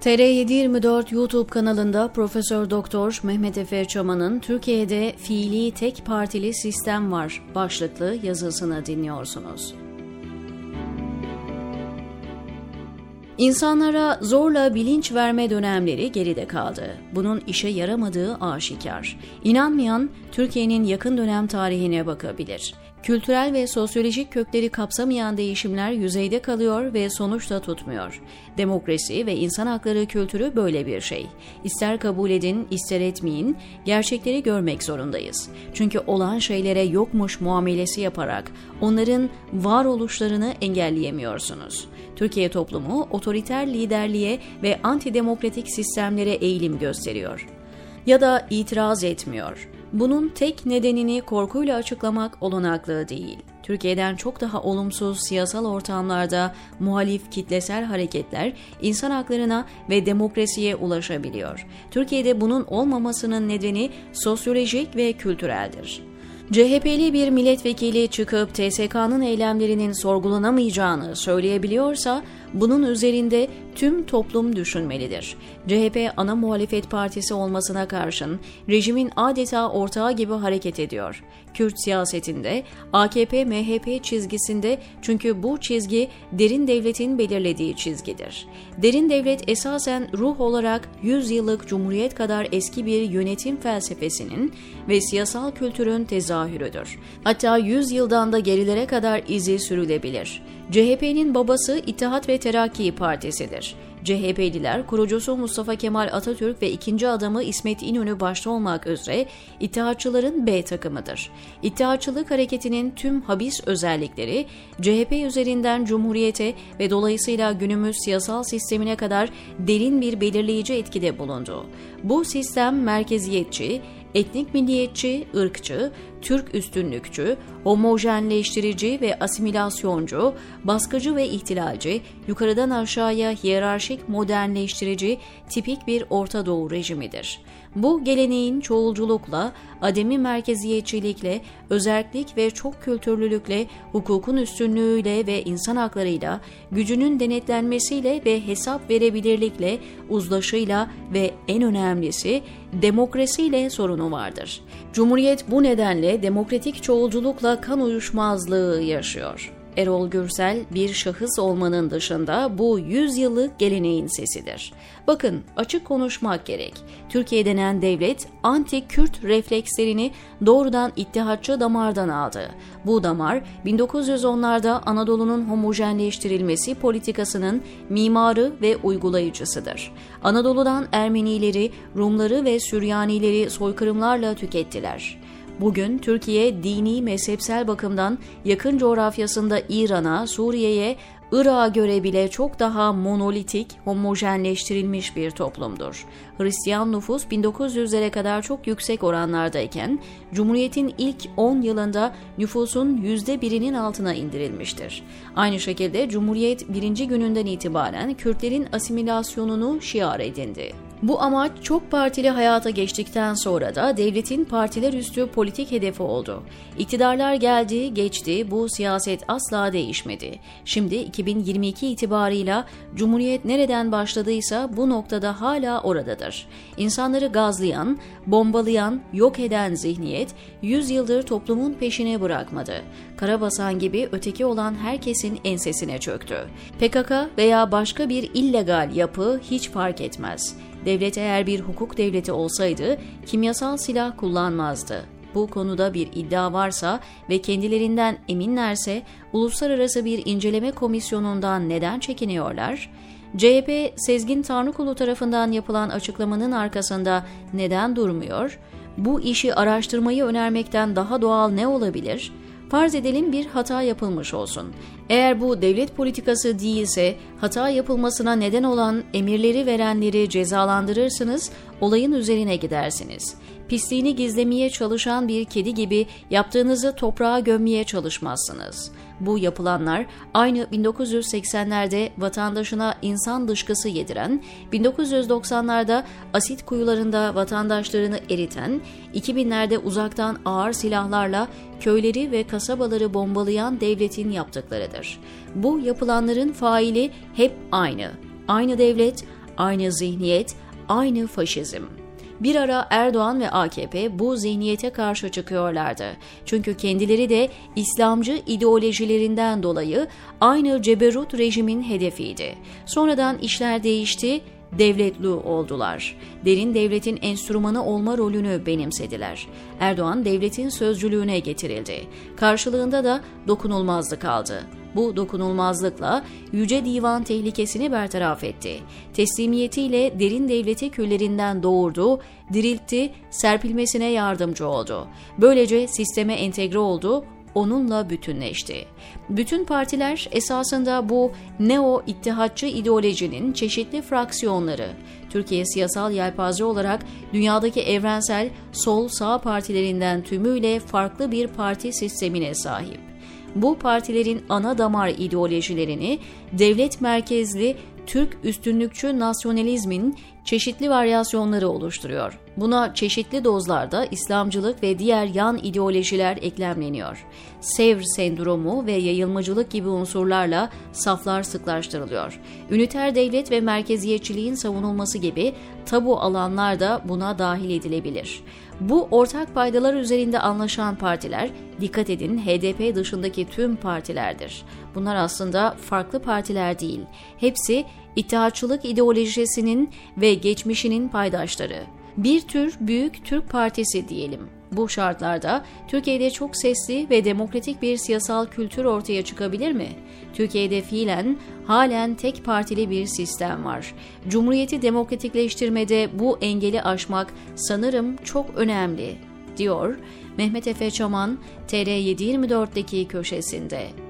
TR724 YouTube kanalında Profesör Doktor Mehmet Efe Çaman'ın Türkiye'de fiili tek partili sistem var başlıklı yazısını dinliyorsunuz. İnsanlara zorla bilinç verme dönemleri geride kaldı. Bunun işe yaramadığı aşikar. İnanmayan Türkiye'nin yakın dönem tarihine bakabilir. Kültürel ve sosyolojik kökleri kapsamayan değişimler yüzeyde kalıyor ve sonuçta tutmuyor. Demokrasi ve insan hakları kültürü böyle bir şey. İster kabul edin, ister etmeyin, gerçekleri görmek zorundayız. Çünkü olan şeylere yokmuş muamelesi yaparak onların varoluşlarını engelleyemiyorsunuz. Türkiye toplumu otoriter liderliğe ve antidemokratik sistemlere eğilim gösteriyor. Ya da itiraz etmiyor bunun tek nedenini korkuyla açıklamak olanaklı değil. Türkiye'den çok daha olumsuz siyasal ortamlarda muhalif kitlesel hareketler insan haklarına ve demokrasiye ulaşabiliyor. Türkiye'de bunun olmamasının nedeni sosyolojik ve kültüreldir. CHP'li bir milletvekili çıkıp TSK'nın eylemlerinin sorgulanamayacağını söyleyebiliyorsa bunun üzerinde tüm toplum düşünmelidir. CHP ana muhalefet partisi olmasına karşın rejimin adeta ortağı gibi hareket ediyor. Kürt siyasetinde, AKP-MHP çizgisinde çünkü bu çizgi derin devletin belirlediği çizgidir. Derin devlet esasen ruh olarak 100 yıllık cumhuriyet kadar eski bir yönetim felsefesinin ve siyasal kültürün tezahürüdür. Hatta 100 yıldan da gerilere kadar izi sürülebilir. CHP'nin babası İttihat ve Terakki Partisi'dir. CHP'liler kurucusu Mustafa Kemal Atatürk ve ikinci adamı İsmet İnönü başta olmak üzere İttihatçıların B takımıdır. İttihatçılık hareketinin tüm habis özellikleri CHP üzerinden Cumhuriyete ve dolayısıyla günümüz siyasal sistemine kadar derin bir belirleyici etkide bulundu. Bu sistem merkeziyetçi, etnik milliyetçi, ırkçı, Türk üstünlükçü, homojenleştirici ve asimilasyoncu, baskıcı ve ihtilalci, yukarıdan aşağıya hiyerarşik modernleştirici tipik bir Orta Doğu rejimidir. Bu geleneğin çoğulculukla, ademi merkeziyetçilikle, özellik ve çok kültürlülükle, hukukun üstünlüğüyle ve insan haklarıyla, gücünün denetlenmesiyle ve hesap verebilirlikle, uzlaşıyla ve en önemlisi demokrasiyle sorunu vardır. Cumhuriyet bu nedenle demokratik çoğulculukla kan uyuşmazlığı yaşıyor. Erol Gürsel bir şahıs olmanın dışında bu 100 yıllık geleneğin sesidir. Bakın açık konuşmak gerek. Türkiye denen devlet anti-Kürt reflekslerini doğrudan ittihatçı damardan aldı. Bu damar 1910'larda Anadolu'nun homojenleştirilmesi politikasının mimarı ve uygulayıcısıdır. Anadolu'dan Ermenileri, Rumları ve Süryanileri soykırımlarla tükettiler. Bugün Türkiye dini mezhepsel bakımdan yakın coğrafyasında İran'a, Suriye'ye, Irak'a göre bile çok daha monolitik, homojenleştirilmiş bir toplumdur. Hristiyan nüfus 1900'lere kadar çok yüksek oranlardayken, Cumhuriyet'in ilk 10 yılında nüfusun %1'inin altına indirilmiştir. Aynı şekilde Cumhuriyet birinci gününden itibaren Kürtlerin asimilasyonunu şiar edindi. Bu amaç çok partili hayata geçtikten sonra da devletin partiler üstü politik hedefi oldu. İktidarlar geldi, geçti, bu siyaset asla değişmedi. Şimdi 2022 itibarıyla Cumhuriyet nereden başladıysa bu noktada hala oradadır. İnsanları gazlayan, bombalayan, yok eden zihniyet 100 yıldır toplumun peşine bırakmadı. Karabasan gibi öteki olan herkesin ensesine çöktü. PKK veya başka bir illegal yapı hiç fark etmez. Devlet eğer bir hukuk devleti olsaydı kimyasal silah kullanmazdı. Bu konuda bir iddia varsa ve kendilerinden eminlerse uluslararası bir inceleme komisyonundan neden çekiniyorlar? CHP Sezgin Tanrıkulu tarafından yapılan açıklamanın arkasında neden durmuyor? Bu işi araştırmayı önermekten daha doğal ne olabilir? Farz edelim bir hata yapılmış olsun. Eğer bu devlet politikası değilse hata yapılmasına neden olan emirleri verenleri cezalandırırsınız, olayın üzerine gidersiniz pisliğini gizlemeye çalışan bir kedi gibi yaptığınızı toprağa gömmeye çalışmazsınız. Bu yapılanlar aynı 1980'lerde vatandaşına insan dışkısı yediren, 1990'larda asit kuyularında vatandaşlarını eriten, 2000'lerde uzaktan ağır silahlarla köyleri ve kasabaları bombalayan devletin yaptıklarıdır. Bu yapılanların faili hep aynı. Aynı devlet, aynı zihniyet, aynı faşizm. Bir ara Erdoğan ve AKP bu zihniyete karşı çıkıyorlardı. Çünkü kendileri de İslamcı ideolojilerinden dolayı aynı ceberut rejimin hedefiydi. Sonradan işler değişti, devletli oldular. Derin devletin enstrümanı olma rolünü benimsediler. Erdoğan devletin sözcülüğüne getirildi. Karşılığında da dokunulmazlık aldı. Bu dokunulmazlıkla Yüce Divan tehlikesini bertaraf etti. Teslimiyetiyle derin devleti küllerinden doğurdu, diriltti, serpilmesine yardımcı oldu. Böylece sisteme entegre oldu, onunla bütünleşti. Bütün partiler esasında bu neo-ittihatçı ideolojinin çeşitli fraksiyonları. Türkiye siyasal yelpaze olarak dünyadaki evrensel sol-sağ partilerinden tümüyle farklı bir parti sistemine sahip bu partilerin ana damar ideolojilerini devlet merkezli Türk üstünlükçü nasyonalizmin çeşitli varyasyonları oluşturuyor. Buna çeşitli dozlarda İslamcılık ve diğer yan ideolojiler eklemleniyor. Sevr sendromu ve yayılmacılık gibi unsurlarla saflar sıklaştırılıyor. Üniter devlet ve merkeziyetçiliğin savunulması gibi tabu alanlar da buna dahil edilebilir. Bu ortak paydalar üzerinde anlaşan partiler, dikkat edin HDP dışındaki tüm partilerdir. Bunlar aslında farklı partiler değil. Hepsi İttihatçılık ideolojisinin ve geçmişinin paydaşları. Bir tür büyük Türk partisi diyelim. Bu şartlarda Türkiye'de çok sesli ve demokratik bir siyasal kültür ortaya çıkabilir mi? Türkiye'de fiilen halen tek partili bir sistem var. Cumhuriyeti demokratikleştirmede bu engeli aşmak sanırım çok önemli, diyor Mehmet Efe Çaman TR724'deki köşesinde.